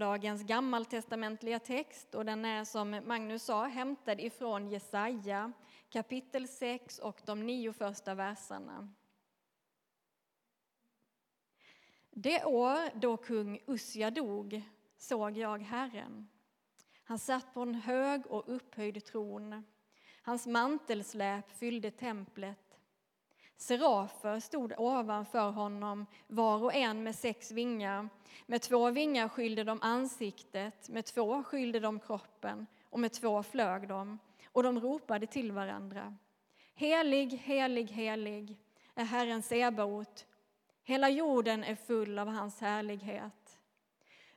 morgondagens gammaltestamentliga text och den är som Magnus sa hämtad ifrån Jesaja kapitel 6 och de nio första verserna. Det år då kung Ussia dog såg jag Herren. Han satt på en hög och upphöjd tron. Hans mantelsläp fyllde templet Serafer stod ovanför honom, var och en med sex vingar. Med två vingar skylde de ansiktet, med två skylde de kroppen och med två flög de, och de ropade till varandra. Helig, helig, helig är Herren Sebaot. Hela jorden är full av hans härlighet.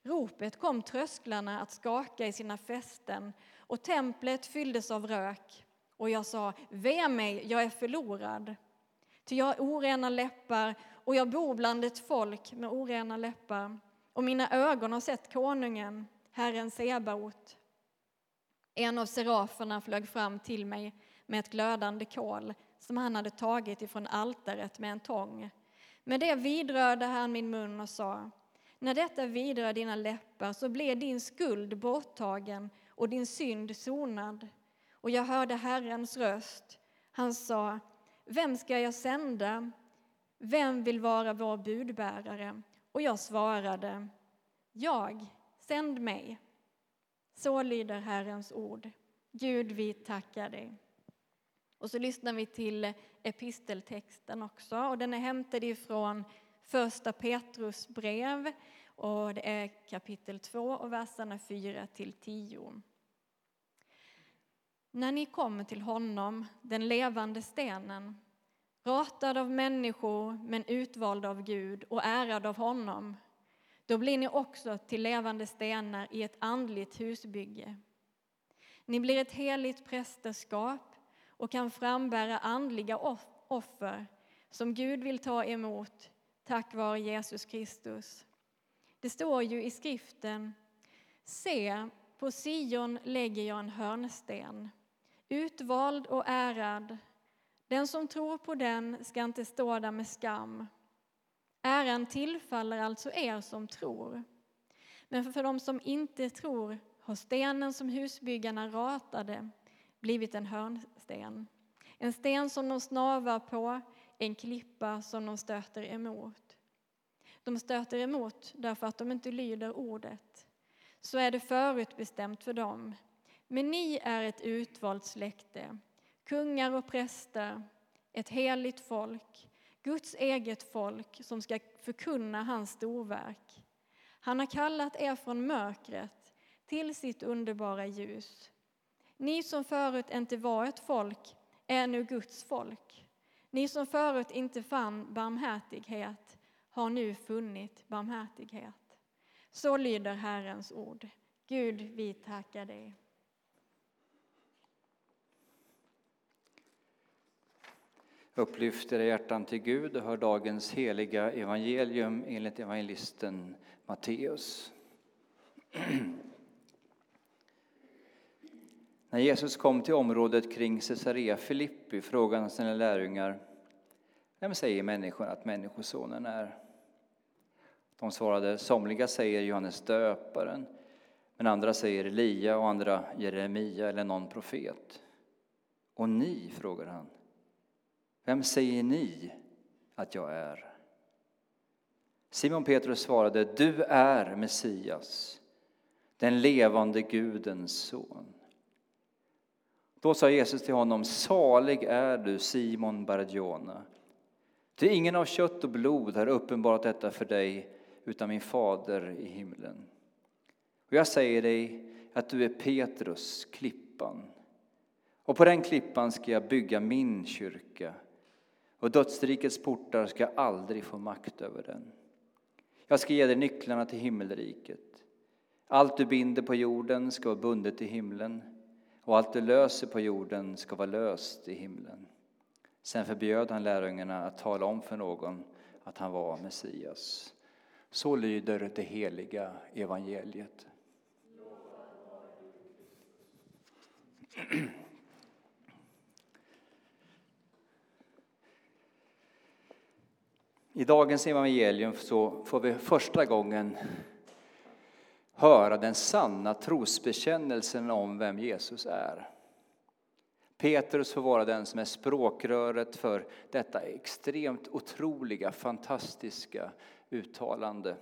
Ropet kom trösklarna att skaka i sina fästen och templet fylldes av rök. Och jag sa, ve mig, jag är förlorad. Ty jag har orena läppar och jag bor bland ett folk med orena läppar och mina ögon har sett konungen, Herren Sebaot. En av seraferna flög fram till mig med ett glödande kol som han hade tagit ifrån altaret med en tång. Med det vidrörde han min mun och sa när detta vidrör dina läppar så blir din skuld borttagen och din synd sonad. Och jag hörde Herrens röst. Han sa vem ska jag sända? Vem vill vara vår budbärare? Och jag svarade, jag, sänd mig. Så lyder Herrens ord. Gud, vi tackar dig. Och så lyssnar vi till episteltexten också. Och den är hämtad ifrån första Petrus brev och det är kapitel 2 och verserna 4 till 10. När ni kommer till honom, den levande stenen, ratad av människor men utvald av Gud och ärad av honom, då blir ni också till levande stenar i ett andligt husbygge. Ni blir ett heligt prästerskap och kan frambära andliga offer som Gud vill ta emot tack vare Jesus Kristus. Det står ju i skriften Se, på Sion lägger jag en hörnsten utvald och ärad. Den som tror på den ska inte stå där med skam. Äran tillfaller alltså er som tror. Men för de som inte tror har stenen som husbyggarna ratade blivit en hörnsten. En sten som de snavar på, en klippa som de stöter emot. De stöter emot därför att de inte lyder ordet. Så är det förutbestämt för dem men ni är ett utvalt släkte, kungar och präster, ett heligt folk, Guds eget folk som ska förkunna hans storverk. Han har kallat er från mörkret till sitt underbara ljus. Ni som förut inte var ett folk är nu Guds folk. Ni som förut inte fann barmhärtighet har nu funnit barmhärtighet. Så lyder Herrens ord. Gud, vi tackar dig. Upplyft era hjärtan till Gud och hör dagens heliga evangelium enligt evangelisten Matteus. När Jesus kom till området kring Caesarea Filippi frågade han sina lärjungar Vem säger människan att Människosonen är? De svarade Somliga säger Johannes döparen men andra säger Elia och andra Jeremia eller någon profet. Och ni, frågar han, vem säger ni att jag är? Simon Petrus svarade, du är Messias, den levande Gudens son. Då sa Jesus till honom, salig är du Simon Bardiona. Ty ingen av kött och blod har uppenbarat detta för dig, utan min fader i himlen. Och jag säger dig att du är Petrus, klippan, och på den klippan ska jag bygga min kyrka och dödsrikets portar ska aldrig få makt över den. Jag ska ge dig nycklarna till himmelriket. Allt du binder på jorden ska vara bundet i himlen och allt du löser på jorden ska vara löst i himlen. Sen förbjöd han lärjungarna att tala om för någon att han var Messias. Så lyder det heliga evangeliet. I dagens evangelium så får vi första gången höra den sanna trosbekännelsen om vem Jesus är. Petrus får vara den som är språkröret för detta extremt otroliga, fantastiska uttalande.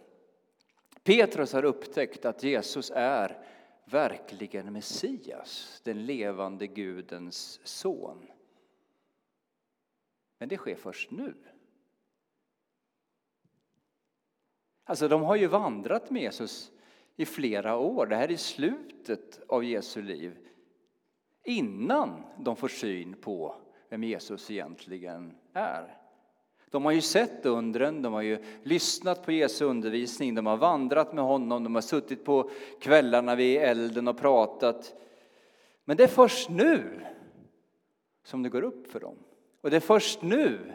Petrus har upptäckt att Jesus är verkligen Messias, den levande Gudens son. Men det sker först nu. Alltså, de har ju vandrat med Jesus i flera år. Det här är slutet av Jesu liv. Innan de får syn på vem Jesus egentligen är. De har ju sett undren, de har ju lyssnat på Jesu undervisning, de har vandrat med honom, de har suttit på kvällarna vid elden och pratat. Men det är först nu som det går upp för dem. Och det är först nu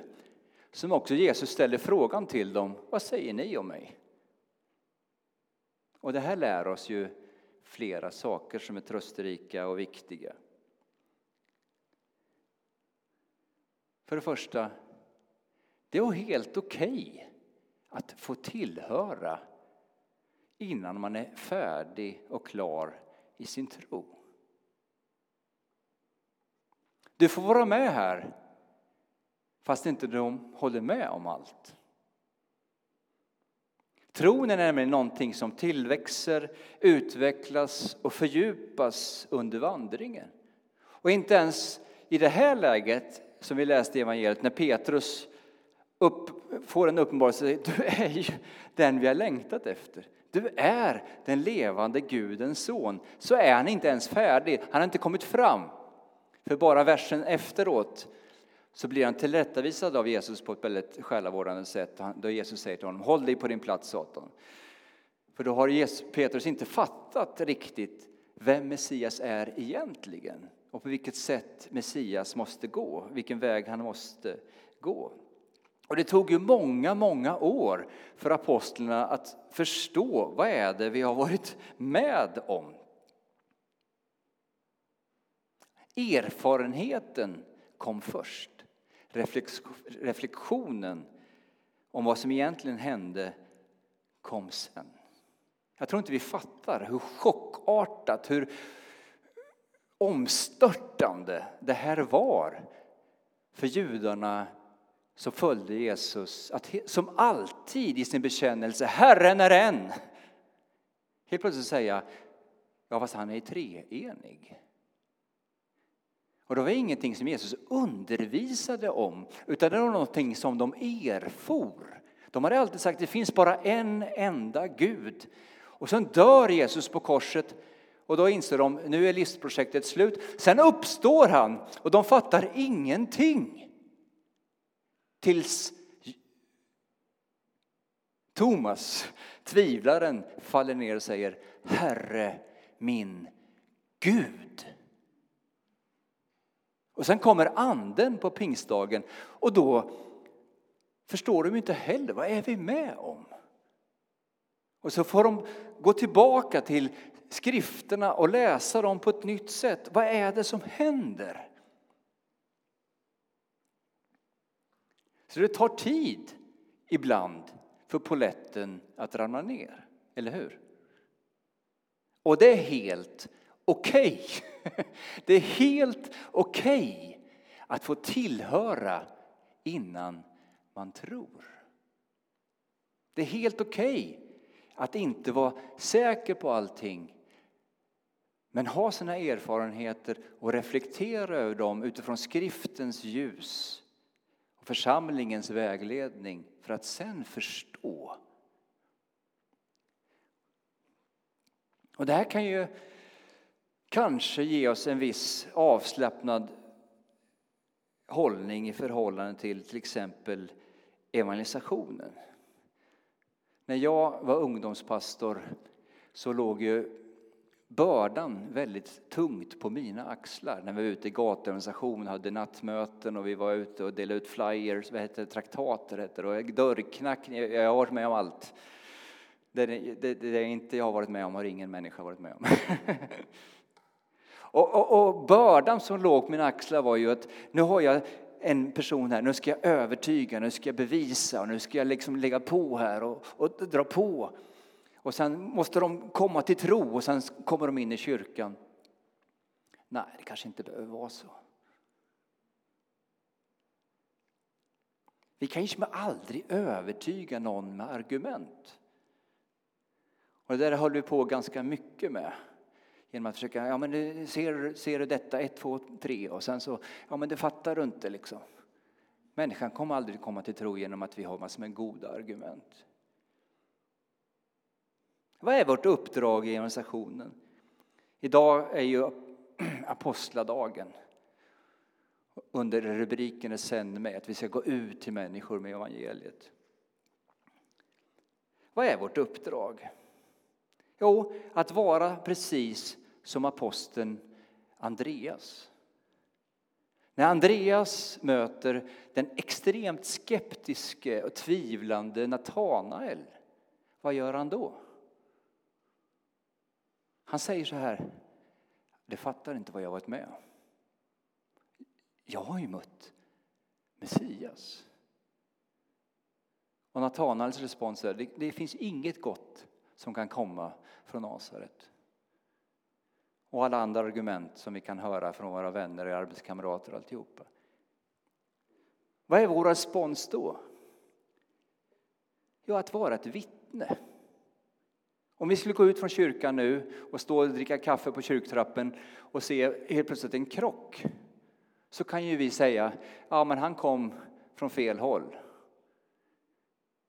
som också Jesus ställer frågan till dem, vad säger ni om mig? Och det här lär oss ju flera saker som är trösterika och viktiga. För det första, det är helt okej okay att få tillhöra innan man är färdig och klar i sin tro. Du får vara med här fast inte de håller med om allt. Tron är nämligen någonting som tillväxer, utvecklas och fördjupas under vandringen. Och inte ens i det här läget, som vi läste i evangeliet, när Petrus upp, får en uppenbarelse, du är ju den vi har längtat efter. Du är den levande Gudens son. Så är han inte ens färdig, han har inte kommit fram. För bara versen efteråt så blir han tillrättavisad av Jesus på ett väldigt själavårdande sätt. Då Jesus säger till honom, håll dig på din plats Satan. För då har Jesus, Petrus inte fattat riktigt vem Messias är egentligen och på vilket sätt Messias måste gå, vilken väg han måste gå. Och det tog ju många, många år för apostlarna att förstå vad är det vi har varit med om. Erfarenheten kom först reflektionen om vad som egentligen hände kom sen. Jag tror inte vi fattar hur chockartat, hur omstörtande det här var för judarna som följde Jesus, att som alltid i sin bekännelse, Herren är en. Helt plötsligt säga, ja fast han är treenig. Och det var ingenting som Jesus undervisade om, utan det var någonting som de erfor. De hade alltid sagt att det finns bara en enda Gud. Och sen dör Jesus på korset och då inser de nu är livsprojektet slut. Sen uppstår han och de fattar ingenting. Tills Thomas, tvivlaren, faller ner och säger Herre min Gud. Och sen kommer anden på pingstdagen och då förstår de inte heller vad är vi med om. Och så får de gå tillbaka till skrifterna och läsa dem på ett nytt sätt. Vad är det som händer? Så det tar tid ibland för poletten att ramla ner, eller hur? Och det är helt okej. Okay. Det är helt okej okay att få tillhöra innan man tror. Det är helt okej okay att inte vara säker på allting men ha sina erfarenheter och reflektera över dem utifrån skriftens ljus och församlingens vägledning för att sen förstå. Och det här kan ju kanske ge oss en viss avslappnad hållning i förhållande till till exempel evangelisationen. När jag var ungdomspastor så låg ju bördan väldigt tungt på mina axlar när vi var ute i gatuorganisationen, hade nattmöten och vi var ute och delade ut flyers, vad heter det, traktater heter det, och dörrknackning, jag har varit med om allt. Det, det, det inte jag har varit med om har ingen människa varit med om. Och, och, och bördan som låg på mina axlar var ju att nu har jag en person här, nu ska jag övertyga, nu ska jag bevisa och nu ska jag liksom lägga på här och, och dra på. Och sen måste de komma till tro och sen kommer de in i kyrkan. Nej, det kanske inte behöver vara så. Vi kan ju aldrig övertyga någon med argument. Och det där håller vi på ganska mycket med. Genom att försöka, ja men ser, ser du detta, ett, två, tre och sen så, ja men det fattar du inte liksom. Människan kommer aldrig komma till tro genom att vi har massor med goda argument. Vad är vårt uppdrag i organisationen? Idag är ju apostladagen. Under rubriken är Sänd mig, att vi ska gå ut till människor med evangeliet. Vad är vårt uppdrag? Jo, att vara precis som aposteln Andreas. När Andreas möter den extremt skeptiske och tvivlande Natanael, vad gör han då? Han säger så här, det fattar inte vad jag varit med om. Jag har ju mött Messias. Och Natanaels respons är, det, det finns inget gott som kan komma från Nasaret. Och alla andra argument som vi kan höra från våra vänner och arbetskamrater och alltihopa. Vad är vår respons då? Jo, att vara ett vittne. Om vi skulle gå ut från kyrkan nu och stå och dricka kaffe på kyrktrappen och se helt plötsligt en krock så kan ju vi säga ja men han kom från fel håll.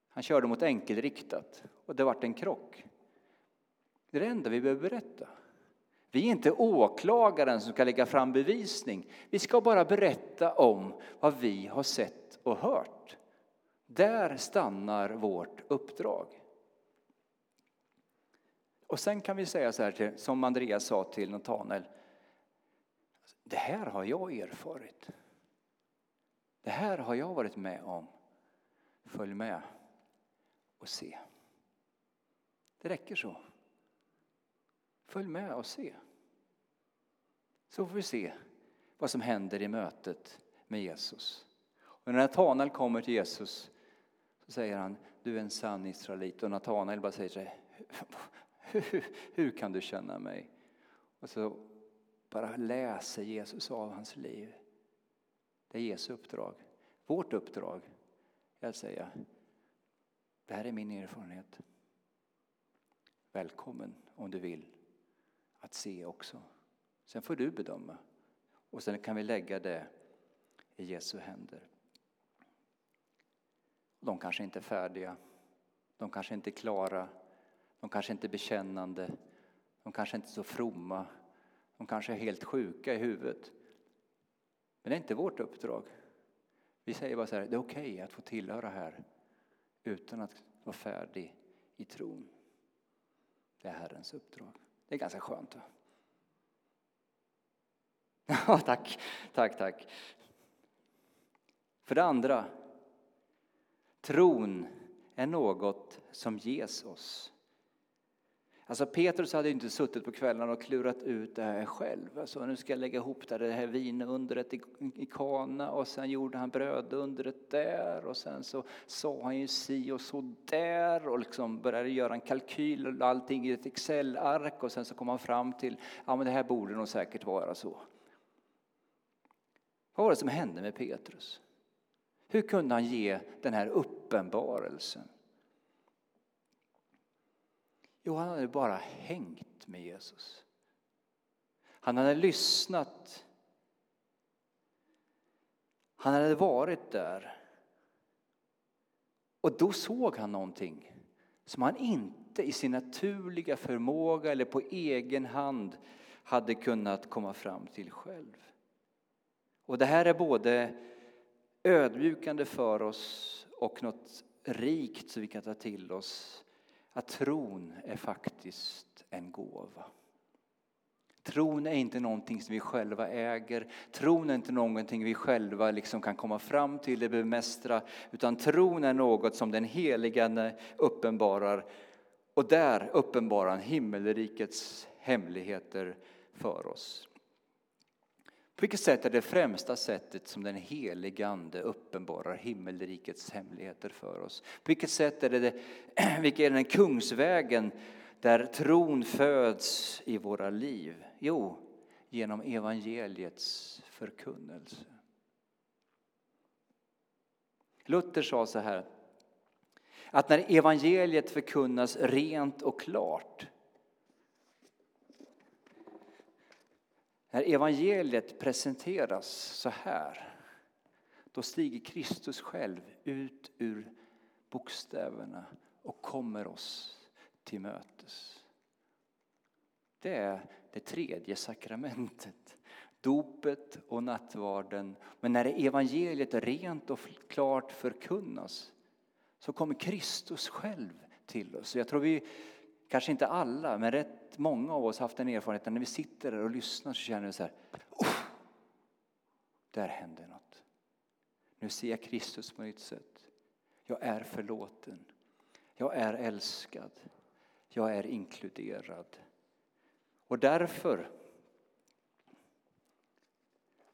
Han körde mot enkelriktat och det vart en krock. Det är det enda vi behöver berätta. Vi är inte åklagaren som ska lägga fram bevisning. Vi ska bara berätta om vad vi har sett och hört. Där stannar vårt uppdrag. Och sen kan vi säga så här, till, som Andreas sa till Natanael. Det här har jag erfarit. Det här har jag varit med om. Följ med och se. Det räcker så. Följ med och se. Så får vi se vad som händer i mötet med Jesus. Och när Natanael kommer till Jesus så säger han, du är en sann israelit. Och Natanael bara säger så här, hur, hur kan du känna mig? Och så bara läser Jesus av hans liv. Det är Jesu uppdrag. Vårt uppdrag är att säga, det här är min erfarenhet. Välkommen om du vill att se också. Sen får du bedöma. Och sen kan vi lägga det i Jesu händer. De kanske inte är färdiga. De kanske inte är klara. De kanske inte är bekännande. De kanske inte är så fromma. De kanske är helt sjuka i huvudet. Men det är inte vårt uppdrag. Vi säger bara så här, det är okej okay att få tillhöra här utan att vara färdig i tron. Det är Herrens uppdrag. Det är ganska skönt. Va? Ja, tack, tack, tack. För det andra, tron är något som ges oss. Alltså Petrus hade inte suttit på kvällarna och klurat ut det här själv. Alltså, nu ska jag lägga ihop det här vinundret i, i Kana och sen gjorde han brödundret där och sen så sa han ju si och så där och liksom började göra en kalkyl och allting i ett Excel-ark och sen så kom han fram till ja men det här borde nog säkert vara så. Vad var det som hände med Petrus? Hur kunde han ge den här uppenbarelsen? Jo, han hade bara hängt med Jesus. Han hade lyssnat. Han hade varit där. Och då såg han någonting som han inte i sin naturliga förmåga eller på egen hand hade kunnat komma fram till själv. Och det här är både ödmjukande för oss och något rikt som vi kan ta till oss att tron är faktiskt en gåva. Tron är inte någonting som vi själva äger. Tron är inte någonting vi själva liksom kan komma fram till eller bemästra. Utan tron är något som den helige uppenbarar. Och där uppenbarar han himmelrikets hemligheter för oss. På vilket sätt är det främsta sättet som den helige Ande uppenbarar himmelrikets hemligheter för oss? På vilket sätt är det, det vilken är den kungsvägen där tron föds i våra liv? Jo, genom evangeliets förkunnelse. Luther sa så här, att när evangeliet förkunnas rent och klart När evangeliet presenteras så här, då stiger Kristus själv ut ur bokstäverna och kommer oss till mötes. Det är det tredje sakramentet, dopet och nattvarden. Men när evangeliet rent och klart förkunnas så kommer Kristus själv till oss. Jag tror vi kanske inte alla, men rätt många av oss har haft den erfarenheten när vi sitter där och lyssnar så känner vi så här, oh, där händer något. Nu ser jag Kristus på nytt sätt. Jag är förlåten. Jag är älskad. Jag är inkluderad. Och därför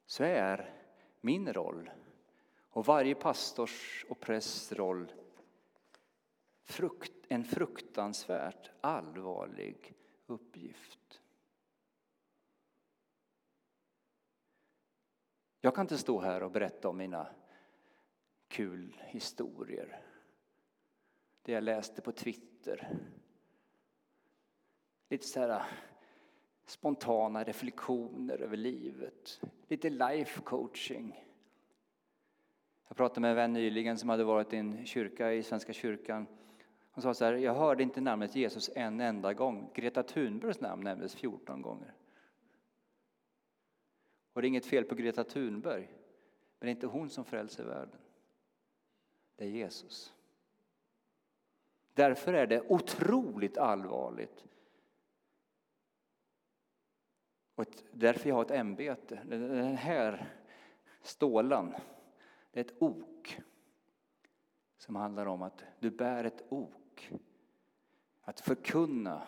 så är min roll och varje pastors och prästs roll frukt, en fruktansvärt allvarlig uppgift. Jag kan inte stå här och berätta om mina kul historier. Det jag läste på Twitter. Lite så här äh, spontana reflektioner över livet. Lite life coaching. Jag pratade med en vän nyligen som hade varit i en kyrka i Svenska kyrkan han sa så här, jag hörde inte namnet Jesus en enda gång. Greta Thunbergs namn nämndes 14 gånger. Och det är inget fel på Greta Thunberg, men det är inte hon som frälser världen. Det är Jesus. Därför är det otroligt allvarligt. Och därför jag har ett ämbete. Den här stålan, det är ett ok som handlar om att du bär ett ok att förkunna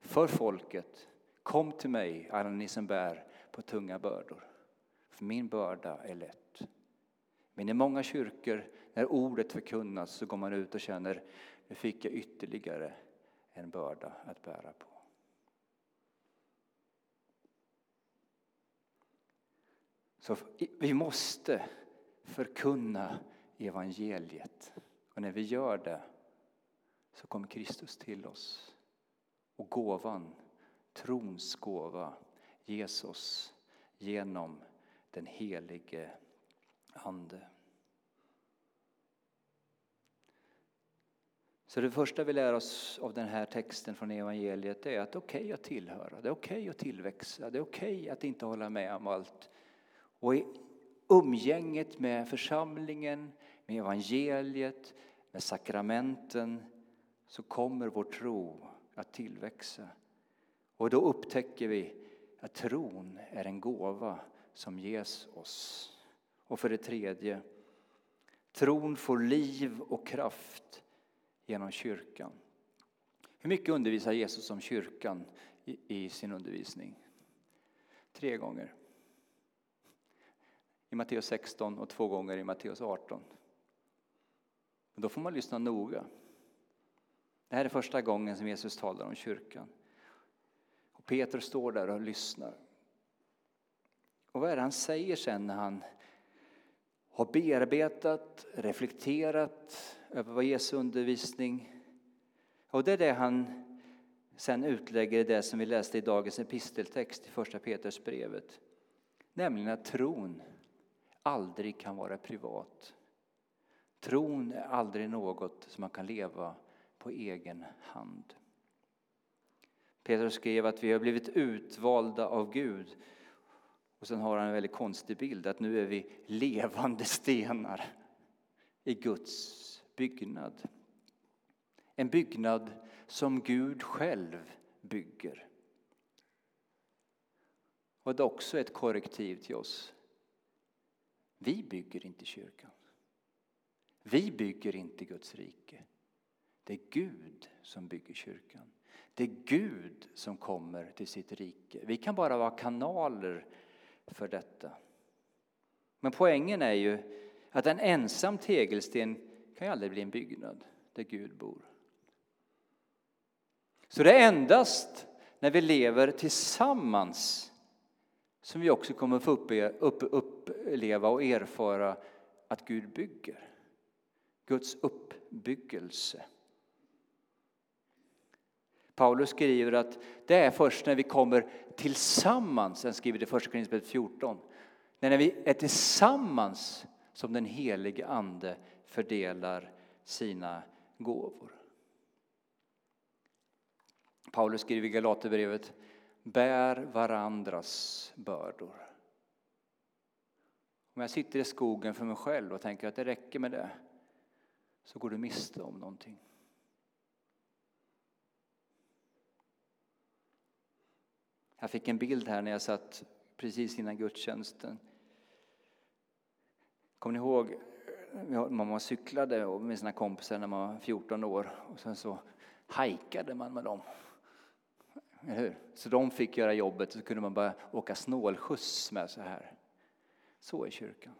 för folket Kom till mig, alla ni som bär på tunga bördor, för min börda är lätt. Men i många kyrkor, när ordet förkunnas, så går man ut och känner nu fick jag ytterligare en börda att bära på. Så vi måste förkunna evangeliet. Och när vi gör det så kommer Kristus till oss. Och gåvan, trons gåva, Jesus genom den helige Ande. Så det första vi lär oss av den här texten från evangeliet är att det är okej okay att tillhöra, det är okej okay att tillväxa, det är okej okay att inte hålla med om allt. Och i umgänget med församlingen, med evangeliet, med sakramenten så kommer vår tro att tillväxa. Och då upptäcker vi att tron är en gåva som ges oss. Och för det tredje, tron får liv och kraft genom kyrkan. Hur mycket undervisar Jesus om kyrkan i, i sin undervisning? Tre gånger. I Matteus 16 och två gånger i Matteus 18. då får man lyssna noga. Det här är första gången som Jesus talar om kyrkan. Och Peter står där och lyssnar. Och vad är det han säger sen när han har bearbetat, reflekterat över vad Jesu undervisning och det är det han sen utlägger i det som vi läste i dagens episteltext i första Petrusbrevet. Nämligen att tron aldrig kan vara privat. Tron är aldrig något som man kan leva på egen hand. Petrus skrev att vi har blivit utvalda av Gud. Och sen har han en väldigt konstig bild att nu är vi levande stenar i Guds byggnad. En byggnad som Gud själv bygger. Och det är också ett korrektiv till oss. Vi bygger inte kyrkan. Vi bygger inte Guds rike. Det är Gud som bygger kyrkan. Det är Gud som kommer till sitt rike. Vi kan bara vara kanaler för detta. Men poängen är ju att en ensam tegelsten kan ju aldrig bli en byggnad där Gud bor. Så det är endast när vi lever tillsammans som vi också kommer få uppleva och erfara att Gud bygger. Guds uppbyggelse. Paulus skriver att det är först när vi kommer tillsammans, han skriver det i första Korinthierbrevet 14, när vi är tillsammans som den helige Ande fördelar sina gåvor. Paulus skriver i Galaterbrevet, bär varandras bördor. Om jag sitter i skogen för mig själv och tänker att det räcker med det, så går du miste om någonting. Jag fick en bild här när jag satt precis innan gudstjänsten. Kommer ni ihåg mamma cyklade med sina kompisar när man var 14 år och sen så hajkade man med dem. Eller hur? Så de fick göra jobbet så kunde man bara åka snålskjuts med så här. Så är kyrkan.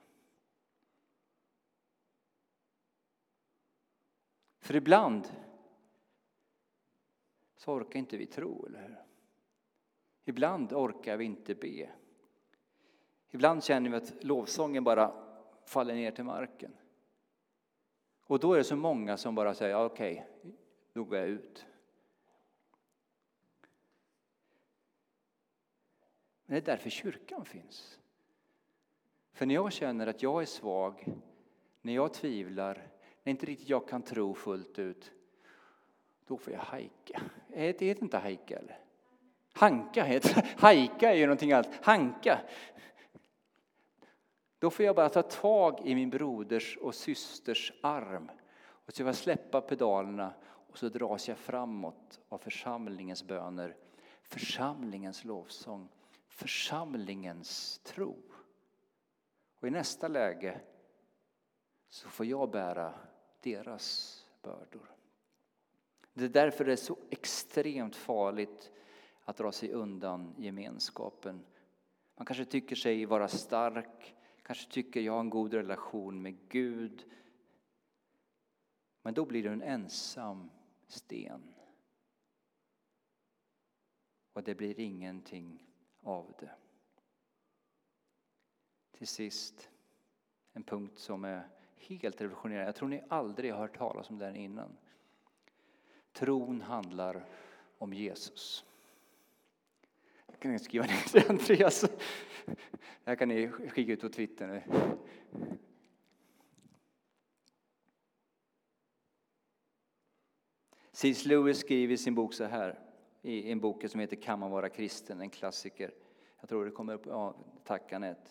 För ibland så orkar inte vi tro, eller hur? Ibland orkar vi inte be. Ibland känner vi att lovsången bara faller ner till marken. Och då är det så många som bara säger okej, okay, då går jag ut. Men det är därför kyrkan finns. För när jag känner att jag är svag, när jag tvivlar, när inte riktigt jag kan tro fullt ut, då får jag hajka. Det inte hajka eller? Hanka heter det. Hajka är ju någonting annat. Hanka. Då får jag bara ta tag i min broders och systers arm och så får jag släppa pedalerna och så dras jag framåt av församlingens böner, församlingens lovsång, församlingens tro. Och i nästa läge så får jag bära deras bördor. Det är därför det är så extremt farligt att dra sig undan gemenskapen. Man kanske tycker sig vara stark, kanske tycker jag har en god relation med Gud. Men då blir du en ensam sten. Och det blir ingenting av det. Till sist, en punkt som är helt revolutionerande. Jag tror ni aldrig har hört talas om den innan. Tron handlar om Jesus. Kan ni skriva ner till Andreas. Det här kan ni skicka ut på Twitter nu. C.S. Lewis skriver i sin bok så här, i en bok som heter Kan man vara kristen? En klassiker. Jag tror det kommer upp, ja, tack Anette.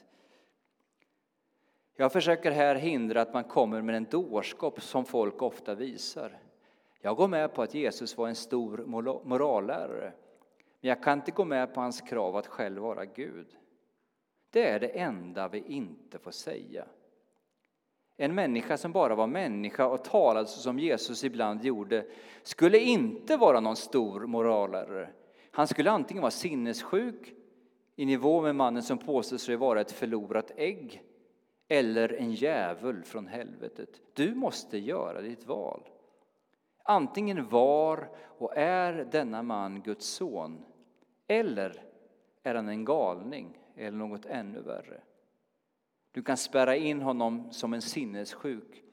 Jag försöker här hindra att man kommer med en dårskap som folk ofta visar. Jag går med på att Jesus var en stor morallärare, men jag kan inte gå med på hans krav att själv vara Gud. Det är det enda vi inte får säga. En människa som bara var människa och talade som Jesus ibland gjorde skulle inte vara någon stor morallärare. Han skulle antingen vara sinnessjuk i nivå med mannen som påstår sig vara ett förlorat ägg eller en djävul från helvetet. Du måste göra ditt val. Antingen var och är denna man Guds son eller är han en galning eller något ännu värre. Du kan spärra in honom som en sinnessjuk.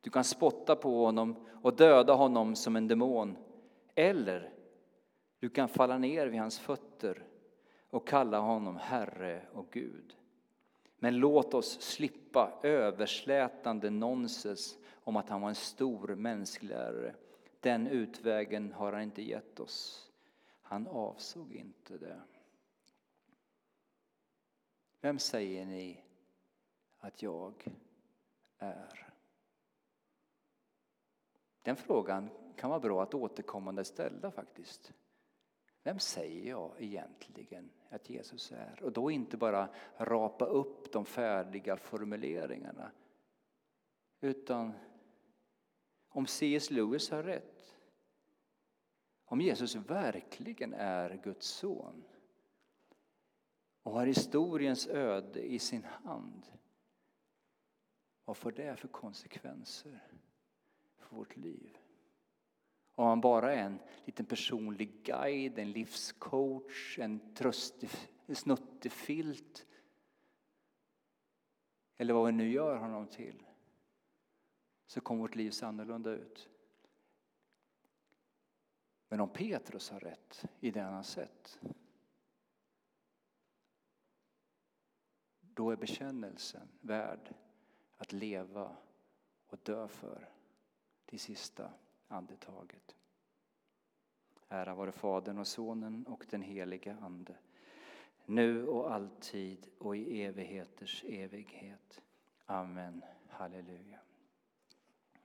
Du kan spotta på honom och döda honom som en demon. Eller du kan falla ner vid hans fötter och kalla honom Herre och Gud. Men låt oss slippa överslätande nonsens om att han var en stor mänskligare. Den utvägen har han inte gett oss. Han avsåg inte det. Vem säger ni att jag är? Den frågan kan vara bra att återkommande ställa faktiskt. Vem säger jag egentligen att Jesus är? Och då inte bara rapa upp de färdiga formuleringarna. Utan om C.S. Lewis har rätt, om Jesus verkligen är Guds son och har historiens öde i sin hand. Vad får det för konsekvenser för vårt liv? Om han bara är en liten personlig guide, en livscoach, en snuttefilt eller vad vi nu gör honom till så kommer vårt liv se annorlunda ut. Men om Petrus har rätt i det han har sett då är bekännelsen värd att leva och dö för det sista andetaget. Ära vare Fadern och Sonen och den helige Ande, nu och alltid och i evigheters evighet. Amen. Halleluja.